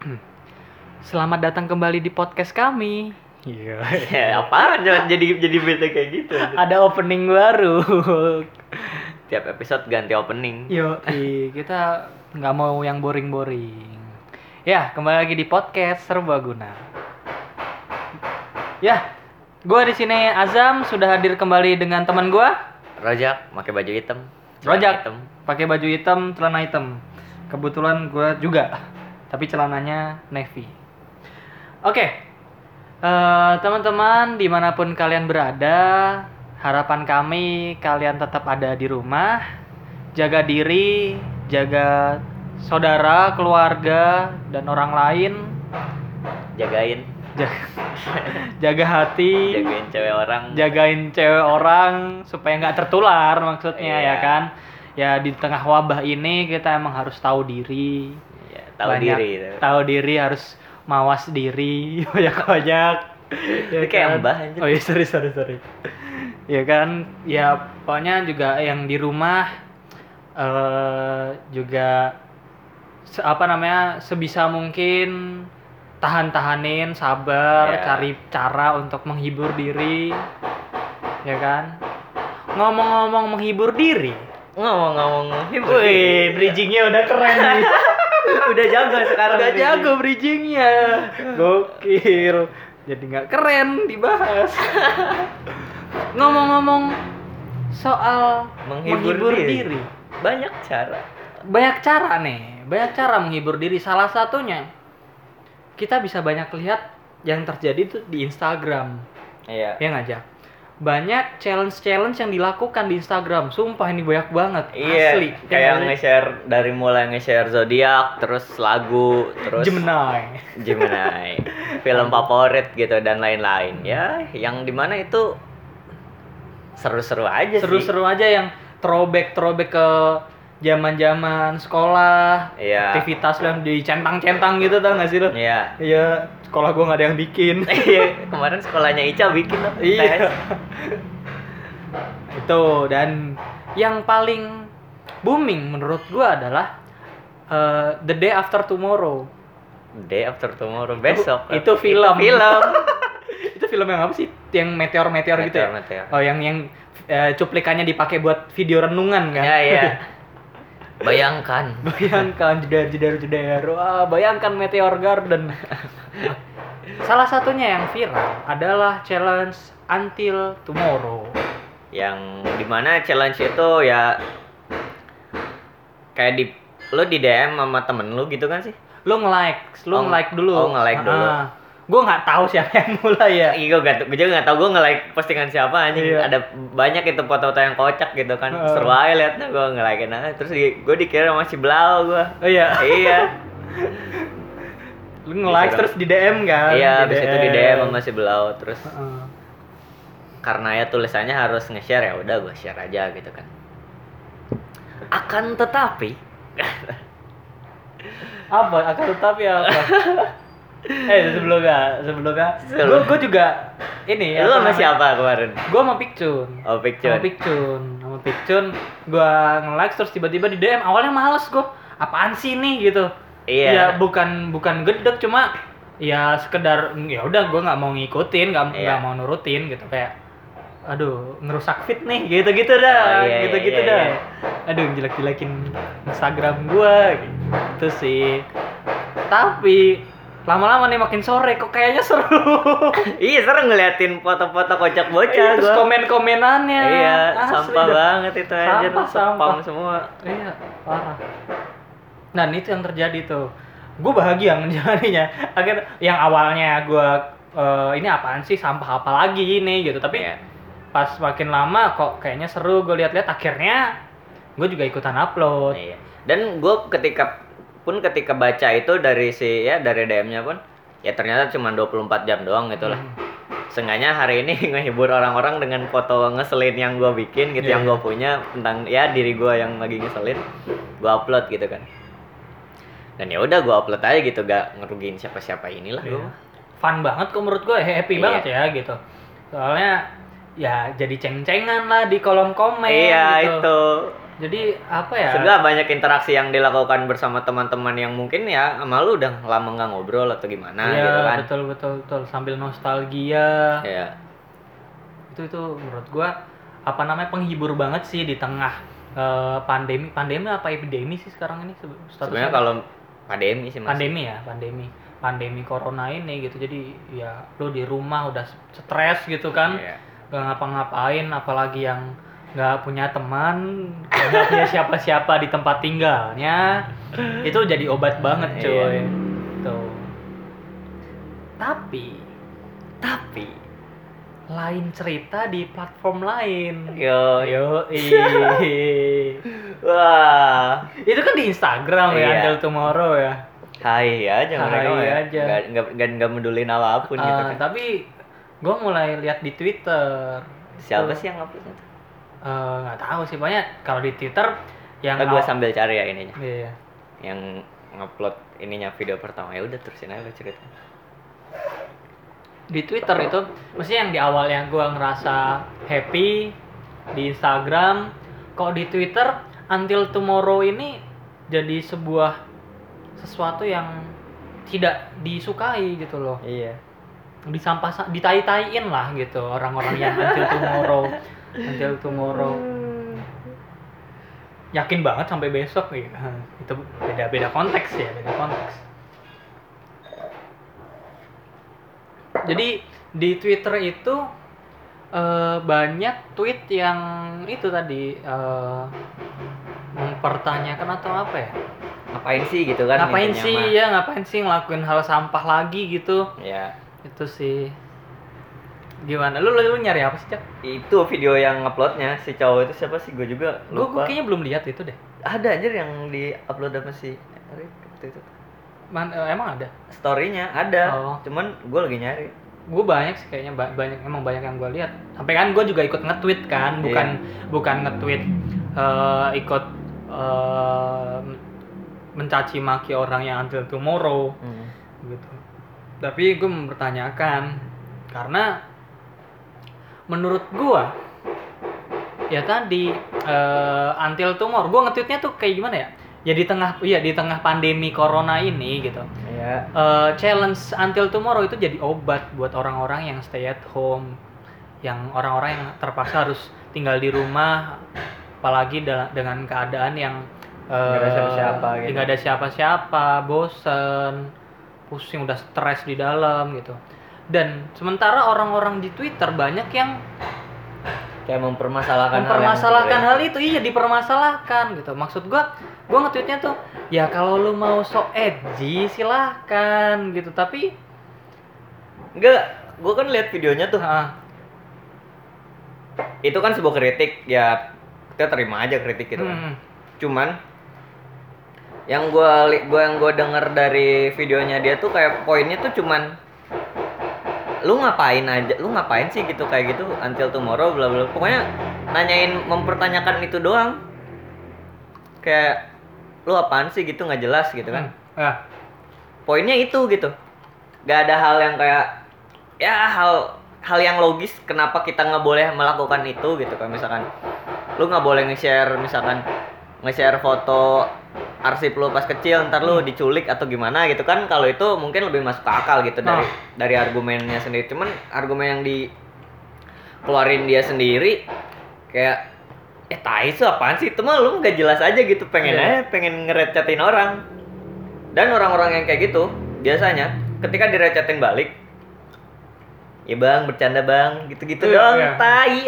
Selamat datang kembali di podcast kami. Iya. Ya apaan jangan jadi jadi bete kayak gitu. Ada opening baru. Tiap episode ganti opening. Yo, kita nggak mau yang boring-boring. Ya, kembali lagi di podcast Serbaguna. Ya, gua di sini Azam sudah hadir kembali dengan teman gua, Rojak pakai baju hitam. Rojak. hitam. Pakai baju hitam, celana hitam. Kebetulan gua juga, tapi celananya navy. Oke, Eh, teman-teman di mana pun kalian berada, harapan kami kalian tetap ada di rumah, jaga diri, jaga saudara, keluarga, dan orang lain, Jagain, jaga, jaga hati, jagain cewek orang. jagain cewek orang supaya nggak tertular maksudnya Iya. ya kan. Ya di tengah wabah ini kita emang harus tahu diri, tahu banyak- diri. itu. tahu diri harus mawas diri banyak banyak Itu kayak mbah, anjir. oh iya sorry sorry sorry ya kan ya pokoknya juga yang di rumah eh juga se- apa namanya sebisa mungkin tahan-tahanin sabar Ya. cari cara untuk menghibur diri ya kan ngomong-ngomong menghibur diri Ngomong-ngomong hibur. Wih, bridgingnya udah keren nih. udah jago sekarang. Udah bridging. jago bridgingnya. Gokil. Jadi nggak keren dibahas. Ngomong-ngomong soal Menghibur menghibur, diri. diri. Banyak cara. Banyak cara nih. Banyak cara menghibur diri. Salah satunya kita bisa banyak lihat yang terjadi tuh di Instagram. Iya. Ya ngajak. Banyak challenge-challenge yang dilakukan di Instagram. Sumpah ini banyak banget. Iya, Asli. Ya kayak sih? nge-share dari mulai nge-share zodiak, terus lagu, terus Gemini. Gemini, film favorit gitu dan lain-lain. Ya, yang di mana itu seru-seru aja sih. seru-seru aja yang throwback throwback ke zaman-zaman sekolah Iya. aktivitas yang dicentang-centang gitu tau gak sih lo Iya. iya sekolah gua nggak ada yang bikin Iya, kemarin sekolahnya Ica bikin loh. iya itu dan yang paling booming menurut gua adalah eh, The Day After Tomorrow Day after tomorrow besok. itu film. film. itu film yang apa sih yang meteor-meteor gitu ya Meteor, meteor. oh yang yang eh, cuplikannya dipakai buat video renungan kan Ya, iya. Bayangkan. Bayangkan jedar jedar jedar. Wah, bayangkan Meteor Garden. Salah satunya yang viral adalah challenge until tomorrow. yang di mana challenge itu ya kayak di lu di DM sama temen lu gitu kan sih? Lu nge-like, lu Oh, nge-like dulu. oh, nge-like dulu. Gue nggak tahu siapa yang mulai ya. Iya, gue gak, gue juga gak tau gue nge-like postingan siapa anjing. Iya. Ada banyak itu foto-foto yang kocak gitu kan. Heeh. Seru aja liatnya gue nge-like nah. Terus di, gue dikira masih blau gue. Oh iya. iya. Lu nge-like Bisa terus di DM kan? iya, habis itu di DM sama si blau. Terus Heeh. karena ya tulisannya harus nge-share ya udah gue share aja gitu kan. Akan tetapi Apa? Akan tetapi apa? eh sebelumnya, sebelumnya, gue Sebelum- gue juga ini lu apa sama siapa kemarin? Gue sama Pikcun. Oh, sama picture. Pikcun sama Pikcun gue nge-like terus tiba-tiba di DM awalnya males gue apaan sih nih gitu Iya. ya bukan bukan gedek cuma ya sekedar ya udah gue nggak mau ngikutin nggak nggak Iya. mau nurutin gitu kayak aduh ngerusak fit nih gitu gitu dah Oh, iya, gitu gitu iya, dah iya. aduh jelek jelekin Instagram gue gitu sih tapi lama-lama nih makin sore kok kayaknya seru Iya seru ngeliatin foto-foto kocak bocah Iya, terus komen-komenannya Iya, Asli sampah dah. banget itu aja Sampah, spam sampah. semua. Iya, parah. Nah, itu yang terjadi tuh. Gue bahagia menjalaninya. Akhirnya yang awalnya gue ini apaan sih sampah apa lagi ini gitu. Tapi Iya. pas makin lama kok kayaknya seru gue lihat-lihat akhirnya gue juga ikutan upload. Iya. Dan gue ketika pun ketika baca itu dari si ya dari DM-nya pun ya ternyata cuma 24 jam doang gitu lah. Hmm. Seenggaknya hari ini ngehibur orang-orang dengan foto ngeselin yang gue bikin gitu, Iya. yang gue punya tentang ya diri gue yang lagi ngeselin, gue upload gitu kan. Dan ya udah gue upload aja gitu, gak ngerugiin siapa-siapa inilah Iya. gue. Fun banget kok menurut gue, happy Iya. banget ya gitu. Soalnya ya jadi ceng-cengan lah di kolom komen Iya gitu. itu. Jadi apa ya gua banyak interaksi yang dilakukan bersama teman-teman yang mungkin ya sama lu udah lama nggak ngobrol atau gimana Iya, gitu kan. betul betul betul sambil nostalgia Ya. itu itu menurut gua apa namanya penghibur banget sih di tengah eh, pandemi pandemi apa epidemi sih sekarang ini? Sebenarnya kalau pandemi sih masih. pandemi ya pandemi pandemi corona ini gitu jadi ya lu di rumah udah stres gitu kan Iya. gak ngapa-ngapain apalagi yang nggak punya teman nggak punya siapa-siapa di tempat tinggalnya itu jadi obat banget Iya. cuy tuh tapi Tapi lain cerita di platform lain yo yo wah itu kan di Instagram ya Iya. Until Tomorrow ya hai aja mereka Hai ya. aja. Nggak, nggak, nggak, medulin apa pun Ah, gitu kan. tapi gue mulai lihat di Twitter Siapa Tuh. sih yang tuh? Eh, nggak tahu sih banyak kalau di Twitter yang Nah, gue sambil cari ya ininya. Iya. Yang ngupload ininya video pertama ya udah terusin aja cerita. di Twitter itu mesti yang di awal yang gue ngerasa happy di Instagram kok di Twitter Until Tomorrow ini jadi sebuah sesuatu yang tidak disukai gitu loh Iya. disampah ditai-taiin lah gitu orang-orang yang Until Tomorrow Until Tomorrow yakin banget sampai besok ya itu beda beda konteks ya beda konteks jadi di Twitter itu eh, banyak tweet yang itu tadi eh, mempertanyakan atau apa ya Ngapain sih gitu kan? ngapain sih mah. ya ngapain sih ngelakuin hal sampah lagi gitu Ya. itu sih gimana lu, lu, lu nyari apa sih cak Itu video yang uploadnya si cowok itu siapa sih? Gue juga gue lupa. kayaknya belum lihat itu deh Ada aja yang di upload apa sih? Erik waktu itu. Man, eh, emang ada Storynya ada. Oh. Cuman gue lagi nyari. gue banyak sih kayaknya ba- banyak emang banyak yang gue lihat sampai kan gue juga ikut nge-tweet kan bukan bukan nge-tweet eh, ikut eh, mencaci maki orang yang until tomorrow Hmm. gitu tapi gue mempertanyakan karena menurut gue ya tadi eh, until tomorrow gue nge-tweetnya tuh kayak gimana ya ya di tengah iya di tengah pandemi corona ini gitu Ya. Eh, challenge until tomorrow itu jadi obat buat orang-orang yang stay at home yang orang-orang yang terpaksa harus tinggal di rumah apalagi dengan keadaan yang eh, Nggak ada siapa-siapa gitu. nggak ada siapa-siapa bosen pusing udah stres di dalam gitu dan sementara orang-orang di Twitter banyak yang Kayak mempermasalahkan mempermasalahkan hal, hal itu. Iya dipermasalahkan gitu. Maksud gua gua nge-tweetnya tuh ya kalau lu mau sok edgy silahkan gitu. Tapi Enggak, gue kan lihat videonya tuh. ah, Itu kan sebuah kritik, ya kita terima aja kritik gitu kan. hmm, Cuman yang gua gua yang gua denger dari videonya dia tuh kayak poinnya tuh cuman lu ngapain aja lu ngapain sih gitu kayak gitu until tomorrow bla bla pokoknya nanyain mempertanyakan itu doang. Kayak lu apaan sih gitu nggak jelas gitu kan? Hmm, ya. Poinnya itu gitu. Gak ada hal yang kayak ya hal hal yang logis kenapa kita nggak boleh melakukan itu gitu kan misalkan lu nggak boleh nge-share misalkan nge-share foto arsip lu pas kecil ntar lu diculik atau gimana gitu kan kalau itu mungkin lebih masuk ke akal gitu dari Nah. dari argumennya sendiri cuman argumen yang di keluarin dia sendiri kayak eh tai itu apaan sih itu mah lu nggak jelas aja gitu pengen Iya. aja pengen ngerecatin orang dan orang-orang yang kayak gitu biasanya ketika direcetin balik ya bang bercanda bang gitu-gitu Iya, doang iya. tai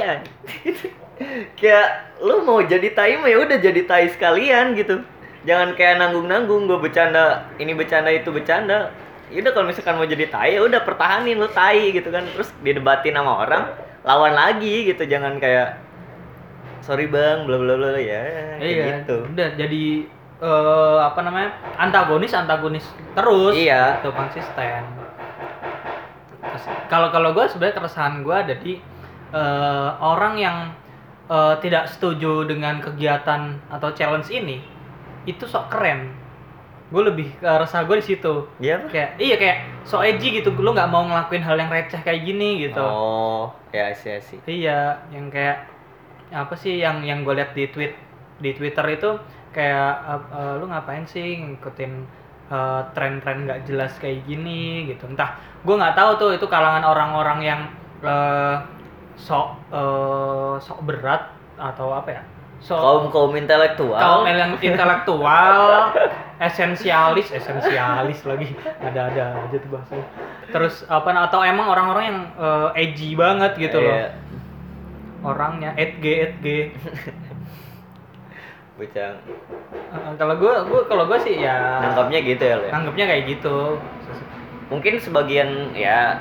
kayak lu mau jadi tai mah ya udah jadi tai sekalian gitu jangan kayak nanggung-nanggung gue bercanda ini bercanda itu bercanda. Ya udah kalau misalkan mau jadi tai ya udah pertahanin lu tai gitu kan. Terus didebatin sama orang lawan lagi gitu. Jangan kayak sorry bang bla bla bla ya iya. gitu. Udah jadi eh, apa namanya antagonis antagonis terus. Iya. itu konsisten. Kalau kalau gue sebenarnya keresahan gue ada di eh, orang yang eh, tidak setuju dengan kegiatan atau challenge ini itu sok keren. Gue lebih uh, resah gue di situ. Iya apa? kayak iya kayak so edgy gitu. Lu nggak mau ngelakuin hal yang receh kayak gini gitu. Oh, ya sih sih. Iya, yang kayak apa sih yang yang gue lihat di tweet di Twitter itu kayak eh, eh, lu ngapain sih ngikutin eh, tren-tren nggak jelas kayak gini gitu. Entah gue nggak tahu tuh itu kalangan orang-orang yang eh, sok eh, sok berat atau apa ya sok kaum kaum intelektual. kaum yang intelektual esensialis esensialis lagi. Ada ada aja tuh bahasanya. Terus apa atau emang orang-orang yang eh, edgy banget gitu loh. Iya. orangnya edg edg bocah. Eh, kalau gue gue kalau gue sih ya nangkapnya gitu ya lo ya? anggapnya kayak gitu. Mungkin sebagian ya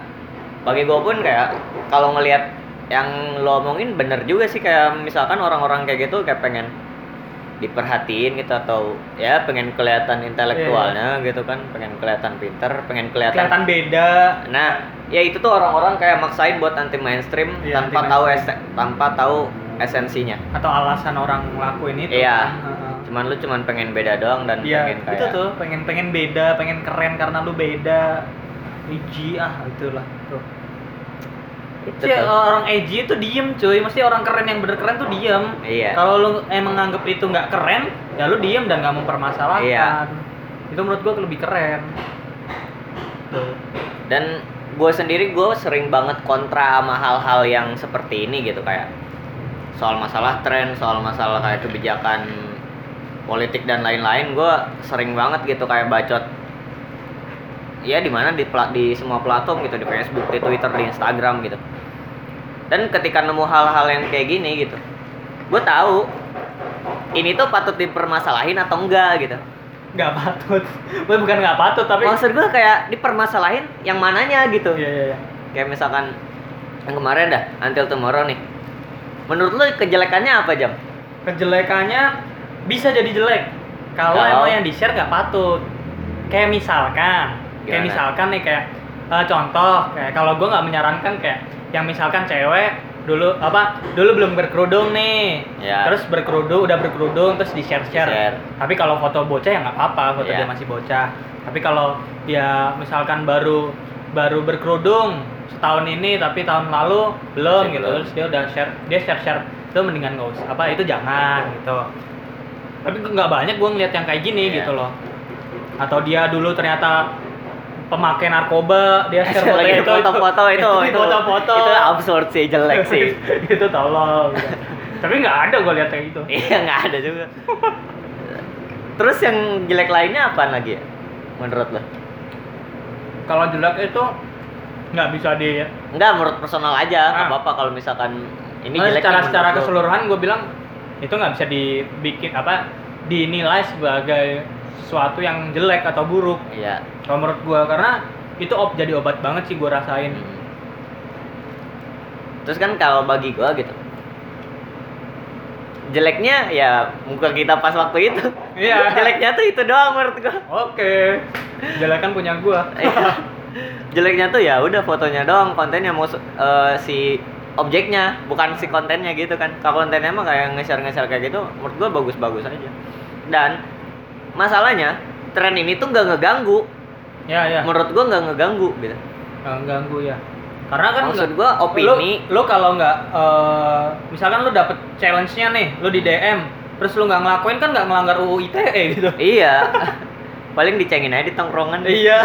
bagi gue pun kayak kalau ngelihat yang lo omongin bener juga sih kayak misalkan orang-orang kayak gitu kayak pengen diperhatiin gitu atau ya pengen kelihatan intelektualnya gitu kan pengen kelihatan pinter pengen kelihatan kelihatan beda nah ya itu tuh orang-orang kayak maksain buat anti mainstream Iya, tanpa anti tahu mainstream. ese- tanpa tahu esensinya atau alasan orang ngelakuin itu Iya. kan. Heeh. cuman lu cuman pengen beda doang dan Iya, pengen kayak itu tuh pengen pengen beda, pengen keren karena lu beda. Edgy ah itulah tuh. Tuh. orang edgy itu diem cuy, mesti orang keren yang bener keren tuh diem. iya Kalau lu emang nganggep itu nggak keren, ya lu diem dan nggak mempermasalahkan. Iya. Itu menurut gua lebih keren. Tuh. dan gue sendiri gue sering banget kontra sama hal-hal yang seperti ini gitu kayak soal masalah tren soal masalah kayak kebijakan politik dan lain-lain gue sering banget gitu kayak bacot ya di mana di di semua platform gitu di Facebook di Twitter di Instagram gitu dan ketika nemu hal-hal yang kayak gini gitu gue tahu ini tuh patut dipermasalahin atau enggak gitu Nggak patut. Gua bukan nggak patut tapi. maksud gue kayak dipermasalahin yang mananya gitu Iya iya iya. kayak misalkan yang kemarin dah Until Tomorrow nih menurut lu kejelekannya apa jam kejelekannya bisa jadi jelek kalau Kalau- emang yang di share nggak patut kayak misalkan kayak Gimana? misalkan nih kayak eh, contoh kayak kalau gue nggak menyarankan kayak yang misalkan cewek dulu apa dulu belum berkerudung nih Ya. terus berkerudung udah berkerudung terus di share share tapi kalau foto bocah ya nggak apa-apa foto Ya. dia masih bocah tapi kalau dia misalkan baru baru berkerudung setahun ini tapi tahun lalu belum Masih gitu belum. terus dia udah share dia share share itu mendingan nggak usah apa itu jangan gitu tapi nggak banyak gue ngeliat yang kayak gini Iya. gitu loh atau dia dulu ternyata pemakai narkoba dia share foto itu foto-foto itu. itu. Foto-foto. Itu absurd sih jelek sih. Itu tolong. Gitu. tapi nggak ada gue lihat kayak gitu. Iya nggak ada juga. Terus yang jelek lainnya apa lagi ya menurut lo? Kalau jelek itu nggak bisa di Enggak, menurut personal aja nggak Ah. apa-apa kalau misalkan ini Nah, jelek secara secara keseluruhan gue bilang itu nggak bisa dibikin apa dinilai sebagai sesuatu yang jelek atau buruk. Iya. Kalau menurut gue karena itu op jadi obat banget sih gue rasain. Hmm. terus kan kalau bagi gua gitu jeleknya ya muka kita pas waktu itu. Iya. jeleknya tuh itu doang menurut gua. Oke. Jelek kan punya gue Iya. jeleknya tuh ya udah fotonya doang kontennya mau eh, si objeknya bukan si kontennya gitu kan. Kalau kontennya mah kayak nge-share nge-share kayak gitu menurut gua bagus-bagus aja. Dan masalahnya tren ini tuh nggak ngeganggu. Ya ya. Menurut gua nggak ngeganggu gitu. Nggak ganggu ya. Karena kan maksud gua opini. lu, lu kalau nggak eh, misalkan lu dapet challenge-nya nih lu di DM terus lu nggak ngelakuin kan nggak ngelanggar UU ITE gitu. Iya. Paling dicengin aja di tongkrongan. Iya.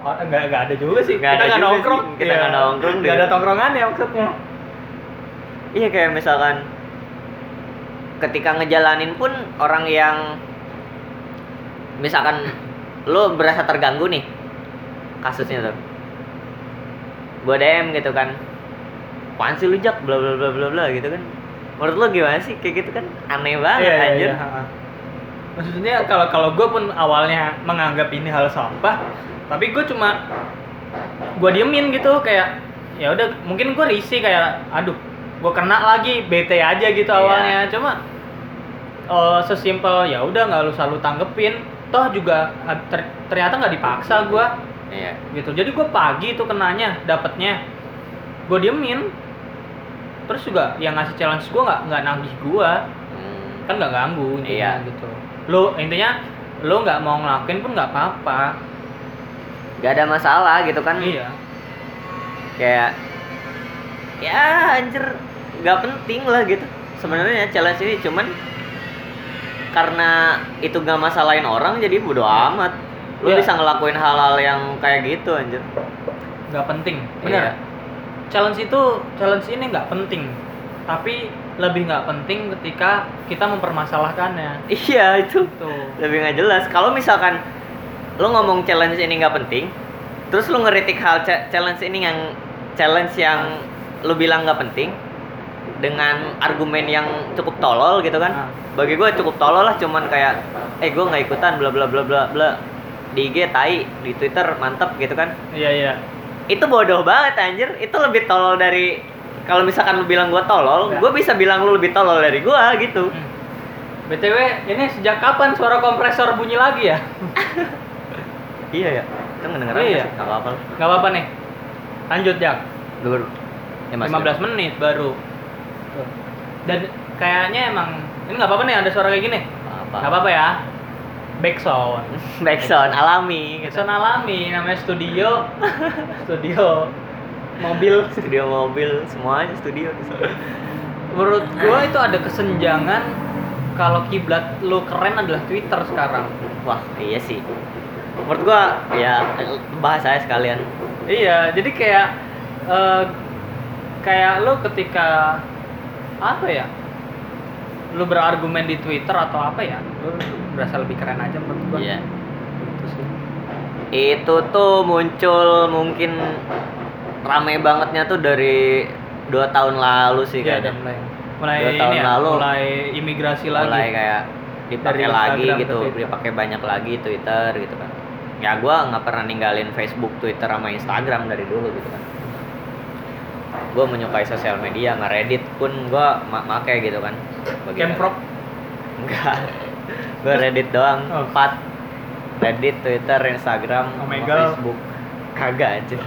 Oh, nggak nggak ada juga sih. Nggak ada kita nggak juga sih. nongkrong Kita nggak nongkrong nggak deh. ada tongkrongan ya maksudnya. Iya kayak misalkan ketika ngejalanin pun orang yang misalkan lo berasa terganggu nih kasusnya tuh. Gue DM gitu kan. Apaan sih lu jak? Bla bla bla bla bla gitu kan. Menurut lo gimana sih? Kayak gitu kan aneh banget Iya, iya, anjir. iya, ha-ha. maksudnya kalau kalau gue pun awalnya menganggap ini hal sampah tapi gue cuma gue diemin gitu kayak ya udah mungkin gue risih kayak aduh gue kena lagi bete aja gitu Iya. awalnya. Cuma eh, sesimpel ya udah nggak lu selalu tanggepin toh juga ter- ternyata nggak dipaksa gue iya. Gitu. Jadi gue pagi itu kenanya dapetnya gue diemin. Terus juga yang ngasih challenge gue nggak nggak nagih gue Hmm, kan nggak ganggu intinya Iya. gitu. Lo intinya lo nggak mau ngelakuin pun nggak apa-apa. Nggak ada masalah gitu kan. Iya. Kayak ya anjir nggak penting lah gitu. Sebenarnya challenge ini cuman karena itu gak masalahin orang jadi bodo amat. Lu Iya. bisa ngelakuin hal-hal yang kayak gitu anjir. Nggak penting. Iya. bener challenge itu challenge ini nggak penting. Tapi lebih nggak penting ketika kita mempermasalahkannya. Iya itu tuh lebih nggak jelas. Kalau misalkan lu ngomong challenge ini nggak penting terus lu ngeritik hal cha- challenge ini yang challenge yang lu bilang nggak penting dengan argumen yang cukup tolol gitu kan Nah. bagi gue cukup tolol lah cuman kayak eh gue nggak ikutan bla bla bla bla bla di IG tai di Twitter mantep gitu kan iya iya itu bodoh banget anjir itu lebih tolol dari kalau misalkan lu bilang gua tolol Ya. gue bisa bilang lu lebih tolol dari gua gitu Hmm. btw ini sejak kapan suara kompresor bunyi lagi ya iya ya itu ngedengeran Iya. iya. nggak apa-apa nggak apa-apa nih lanjut. Ya, Mas. 15 menit baru. Dan kayaknya emang ini nggak apa-apa nih ada suara kayak gini. Nggak apa-apa. Ya. Backsound backsound alami gitu. backsound alami namanya studio. Studio mobil. Studio mobil semuanya studio menurut gua itu ada kesenjangan kalau kiblat lu keren adalah Twitter sekarang. Wah iya sih. Menurut gua ya bahas saya sekalian. Iya jadi kayak eh, kayak lu ketika apa ya? Lu berargumen di Twitter atau apa ya? Lu berasa lebih keren aja menurut gua. Iya. Gitu sih. itu tuh muncul mungkin rame bangetnya tuh dari dua tahun lalu sih kayaknya. udah mulai mulai Dua tahun ya, lalu. mulai imigrasi lagi. mulai kayak dipakai lagi gitu dipakai banyak lagi Twitter gitu kan. Ya gua nggak pernah ninggalin Facebook Twitter sama Instagram dari dulu gitu kan gue menyukai sosial media nggak Reddit pun gua ma make gitu kan Bagi- Camprok enggak gue Reddit doang Oh. empat Reddit Twitter Instagram Omegle. Facebook kagak aja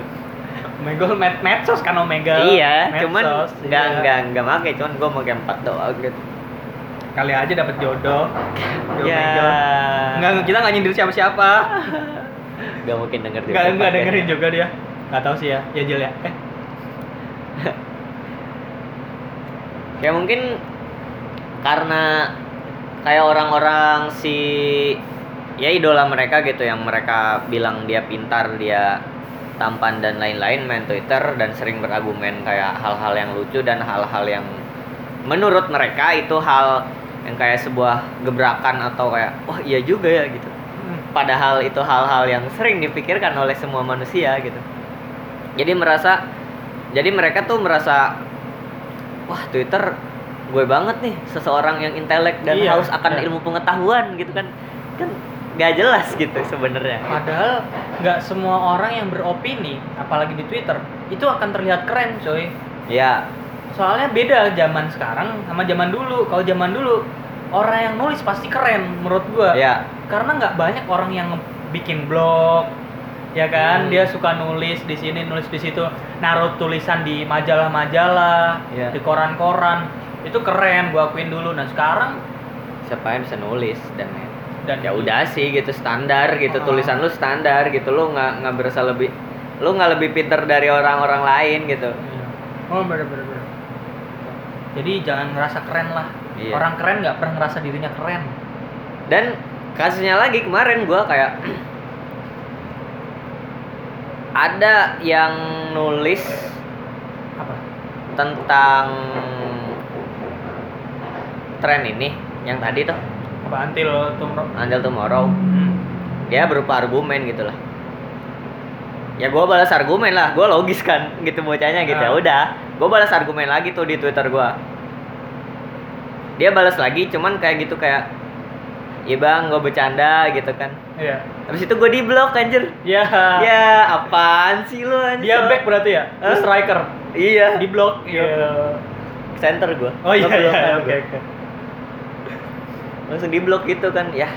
Omegle med medsos kan Omegle iya cuman Medsos, nggak iya. nggak nggak make cuman gue make empat doang gitu kali aja dapat jodoh ya Omegle. Enggak, kita nggak nyindir siapa-siapa. nggak mungkin denger juga Enggak, enggak podcast. dengerin juga dia. Enggak tahu sih ya. Ya Jil ya. Eh, kayak mungkin karena kayak orang-orang si ya idola mereka gitu yang mereka bilang dia pintar dia tampan dan lain-lain main Twitter dan sering berargumen kayak hal-hal yang lucu dan hal-hal yang menurut mereka itu hal yang kayak sebuah gebrakan atau kayak wah iya juga ya gitu. Padahal itu hal-hal yang sering dipikirkan oleh semua manusia gitu. Jadi merasa jadi mereka tuh merasa wah Twitter gue banget nih seseorang yang intelek dan Iya, haus akan iya. ilmu pengetahuan gitu kan kan gak jelas gitu sebenarnya Padahal nggak semua orang yang beropini, apalagi di Twitter, itu akan terlihat keren, coy. ya Soalnya beda zaman sekarang sama zaman dulu. Kalau zaman dulu orang yang nulis pasti keren menurut gua. ya Karena nggak banyak orang yang bikin blog, ya kan? Hmm. Dia suka nulis di sini, nulis di situ, naruh tulisan di majalah-majalah, Iya. di koran-koran. Itu keren, gua akuin dulu. Nah sekarang siapa yang bisa nulis dan dan ya udah sih gitu standar gitu Oh. tulisan lu standar gitu lu nggak nggak berasa lebih lu nggak lebih pinter dari orang-orang lain gitu Iya. Oh bener bener bener. Jadi jangan ngerasa keren lah. Iya. Orang keren nggak pernah ngerasa dirinya keren. dan kasusnya lagi kemarin gua kayak ada yang nulis Apa? tentang tren ini yang tadi tuh Apa antil tumro? Until Tomorrow Hmm. dia berupa argumen gitu lah ya gue balas argumen lah gue logis kan gitu bocahnya gitu ya Ah. udah gue balas argumen lagi tuh di twitter gue dia balas lagi cuman kayak gitu kayak iya bang gue bercanda gitu kan Iya. habis itu gue di blok anjir Ya. ya apaan sih lu anjir Dia back berarti ya? Lu Hah? striker. iya Di blok. Iya. center gue Oh iya iya iya, oke oke. langsung di blok gitu kan ya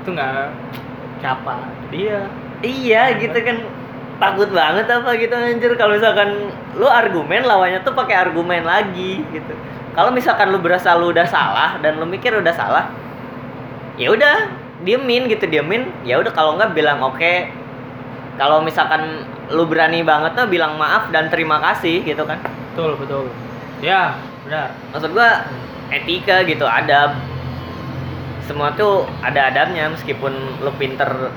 Itu nggak siapa? Dia. Iya gitu kan takut banget apa gitu anjir kalau misalkan lu argumen lawannya tuh pakai argumen lagi gitu. Kalau misalkan lu berasa lu udah salah dan lu mikir udah salah, ya udah diemin gitu diemin. Ya udah kalau nggak bilang oke. Kalau misalkan lu berani banget tuh bilang maaf dan terima kasih gitu kan. Betul betul. Ya benar. Maksud gua etika gitu adab. semua tuh ada adabnya meskipun lu pinter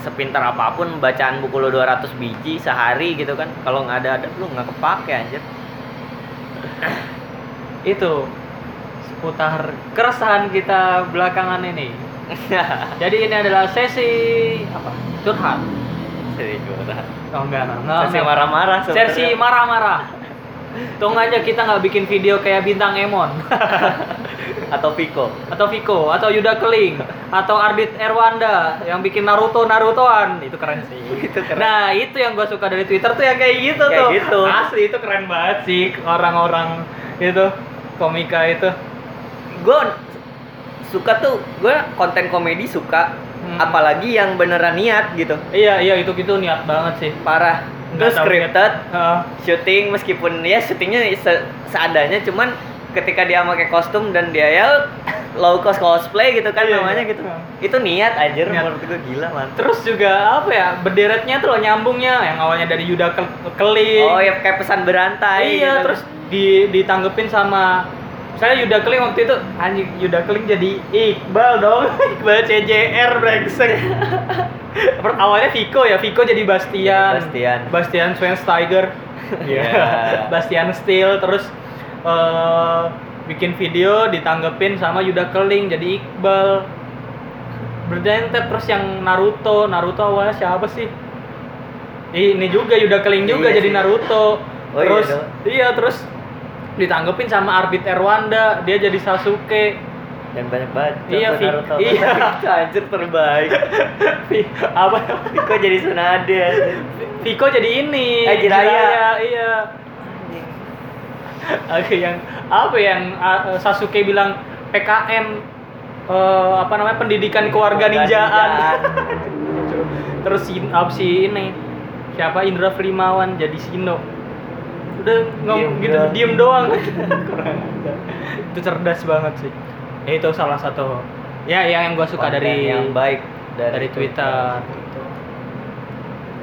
sepintar apa pun bacaan buku lu 200 biji sehari gitu kan kalau nggak ada adab lu nggak kepake anjir Itu seputar keresahan kita belakangan ini. Jadi ini adalah sesi apa? Curhat. Sesi curhat. Oh enggak, enggak. Sesi marah-marah Sesi marah-marah. Tunggu aja kita nggak bikin video kayak bintang Emon atau Pico atau Viko atau Yuda Keling atau Ardit Erwanda yang bikin Naruto Narutoan itu keren sih. Itu keren. Nah itu yang gue suka dari Twitter tuh yang kayak gitu Kayak tuh. gitu. Asli itu keren banget sih orang-orang itu komika itu. Gue suka tuh gue konten komedi suka Hmm. apalagi yang beneran niat gitu Iya iya itu gitu niat banget sih. parah Nggak terus scripted syuting meskipun ya syutingnya se- seadanya cuman ketika dia pakai kostum dan dia ya low cost cosplay gitu kan Iya, namanya iya. gitu itu niat aja menurut gue gila mantap Terus juga apa ya berderetnya tuh loh nyambungnya yang awalnya dari Yuda Kel- Keling. oh ya kayak pesan berantai Iya, gitu. terus di ditanggepin sama saya Yuda Keling waktu itu anjing Yuda Keling jadi Iqbal dong. Iqbal CJR brengsek. Awalnya Viko ya, Viko jadi Bastian. Bastian. Bastian Schweinsteiger. Iya. Iya. Bastian Steel terus eh, bikin video ditanggepin sama Yuda Keling jadi Iqbal. Berdentet terus yang Naruto, Naruto awalnya siapa sih? Ini juga Yuda Keling juga Iya jadi sih. Naruto. Oh iya terus dong. iya terus ditanggepin sama Arbit Erwanda, dia jadi Sasuke. dan banyak banget Iya, Vi- iya. Anjir terbaik apa kok jadi Tsunade anjir. Viko jadi ini Eh, Jiraiya. iya Oke yang apa yang uh, Sasuke bilang PKN eh, apa namanya pendidikan keluarga ninjaan. Terus si, si ini siapa Indra Frimawan jadi Sino. Udah ngomong Diem gitu doang. diem doang. Kurang ajar. Itu cerdas banget sih. Ya, itu salah satu ya yang yang gue suka Konten dari yang baik dari, Twitter. gitu.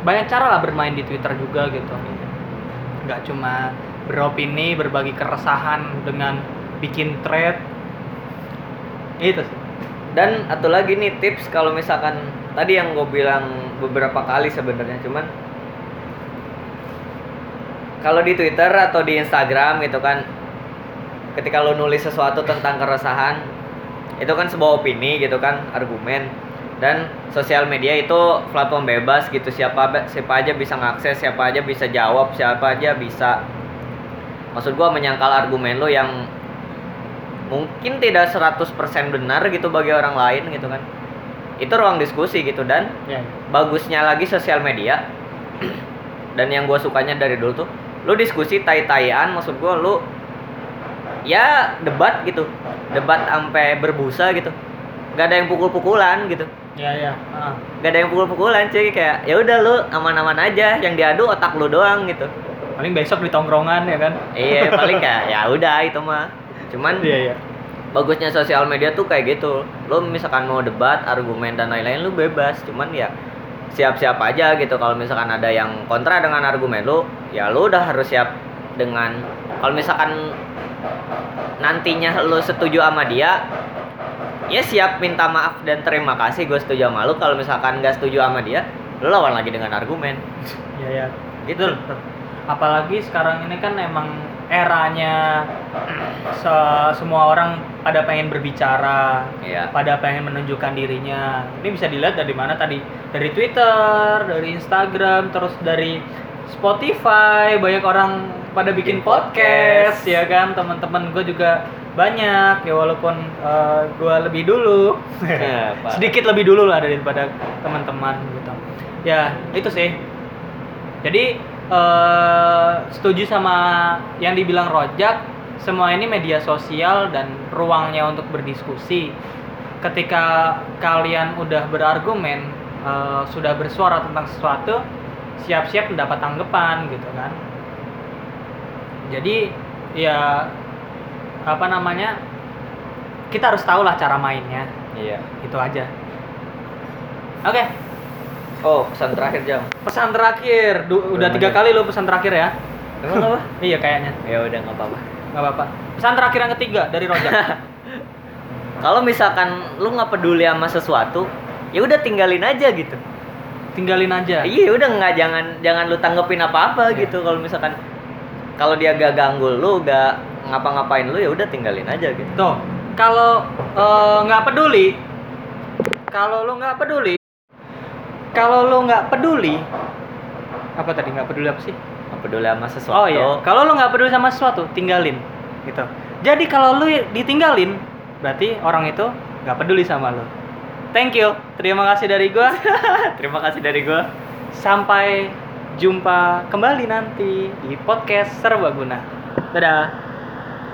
Banyak cara lah bermain di Twitter juga gitu. Nggak cuma beropini, berbagi keresahan dengan bikin thread. Itu sih. Dan atau lagi nih tips kalau misalkan tadi yang gue bilang beberapa kali sebenarnya cuman kalau di Twitter atau di Instagram gitu kan ketika lo nulis sesuatu tentang keresahan itu kan sebuah opini gitu kan argumen. Dan sosial media itu platform bebas gitu siapa siapa aja bisa ngakses siapa aja bisa jawab siapa aja bisa. Maksud gua menyangkal argumen lo yang mungkin tidak 100% benar gitu bagi orang lain gitu kan. Itu ruang diskusi gitu dan Ya. bagusnya lagi sosial media. Dan yang gue sukanya dari dulu tuh lu diskusi tai-taian maksud gue lu ya debat gitu. Debat sampai berbusa gitu. Gak ada yang pukul-pukulan gitu. Ya ya. Ah. gak ada yang pukul-pukulan cuy. Kayak ya udah lu aman-aman aja. Yang diadu otak lu doang gitu. Paling besok di tongkrongan ya kan. iya paling kayak ya udah itu mah. Cuman Iya iya. bagusnya sosial media tuh kayak gitu. Lo misalkan mau debat argumen dan lain-lain lu bebas. Cuman ya siap-siap aja gitu. Kalau misalkan ada yang kontra dengan argumen lu ya lu udah harus siap dengan kalau misalkan nantinya lu setuju sama dia ya siap minta maaf dan terima kasih gue setuju sama lu. Kalau misalkan nggak setuju sama dia lu lawan lagi dengan argumen. Iya ya. gitu. Apalagi sekarang ini kan emang eranya se- semua orang pada pengen berbicara, Iya. pada pengen menunjukkan dirinya. Ini bisa dilihat dari mana tadi? Dari Twitter, dari Instagram, terus dari Spotify. Banyak orang pada bikin Bikin podcast, podcast. ya kan? Teman-teman gue juga banyak ya walaupun gue lebih dulu Ya, sedikit lebih dulu lah daripada teman-teman gitu ya itu sih jadi eh, setuju sama yang dibilang Rojak semua ini media sosial dan ruangnya untuk berdiskusi. Ketika kalian udah berargumen eh, sudah bersuara tentang sesuatu siap-siap mendapat tanggapan gitu kan. Jadi ya apa namanya kita harus tahu lah cara mainnya. Iya. Itu aja. Oke oh pesan terakhir jam. Pesan terakhir. Du- udah Belum tiga kali lo pesan terakhir ya. Emang apa? Iya kayaknya. Ya udah nggak apa-apa. Nggak apa-apa. Pesan terakhir yang ketiga dari Rojak kalau misalkan lu nggak peduli sama sesuatu ya udah tinggalin aja gitu. Tinggalin aja. Iya udah nggak jangan jangan lu tanggepin apa-apa Iya. gitu. Kalau misalkan kalau dia gak ganggu lu gak ngapa-ngapain lu ya udah tinggalin aja gitu. Tuh, kalau eh, nggak peduli, kalau lu nggak peduli, kalau lu nggak peduli, apa tadi nggak peduli apa sih? nggak peduli sama sesuatu Oh iya, kalau lu nggak peduli sama sesuatu, tinggalin, gitu. Jadi kalau lu ditinggalin, berarti orang itu nggak peduli sama lu. Thank you, terima kasih dari gua. terima kasih dari gua Sampai jumpa kembali nanti di podcast Serbaguna. Dadah.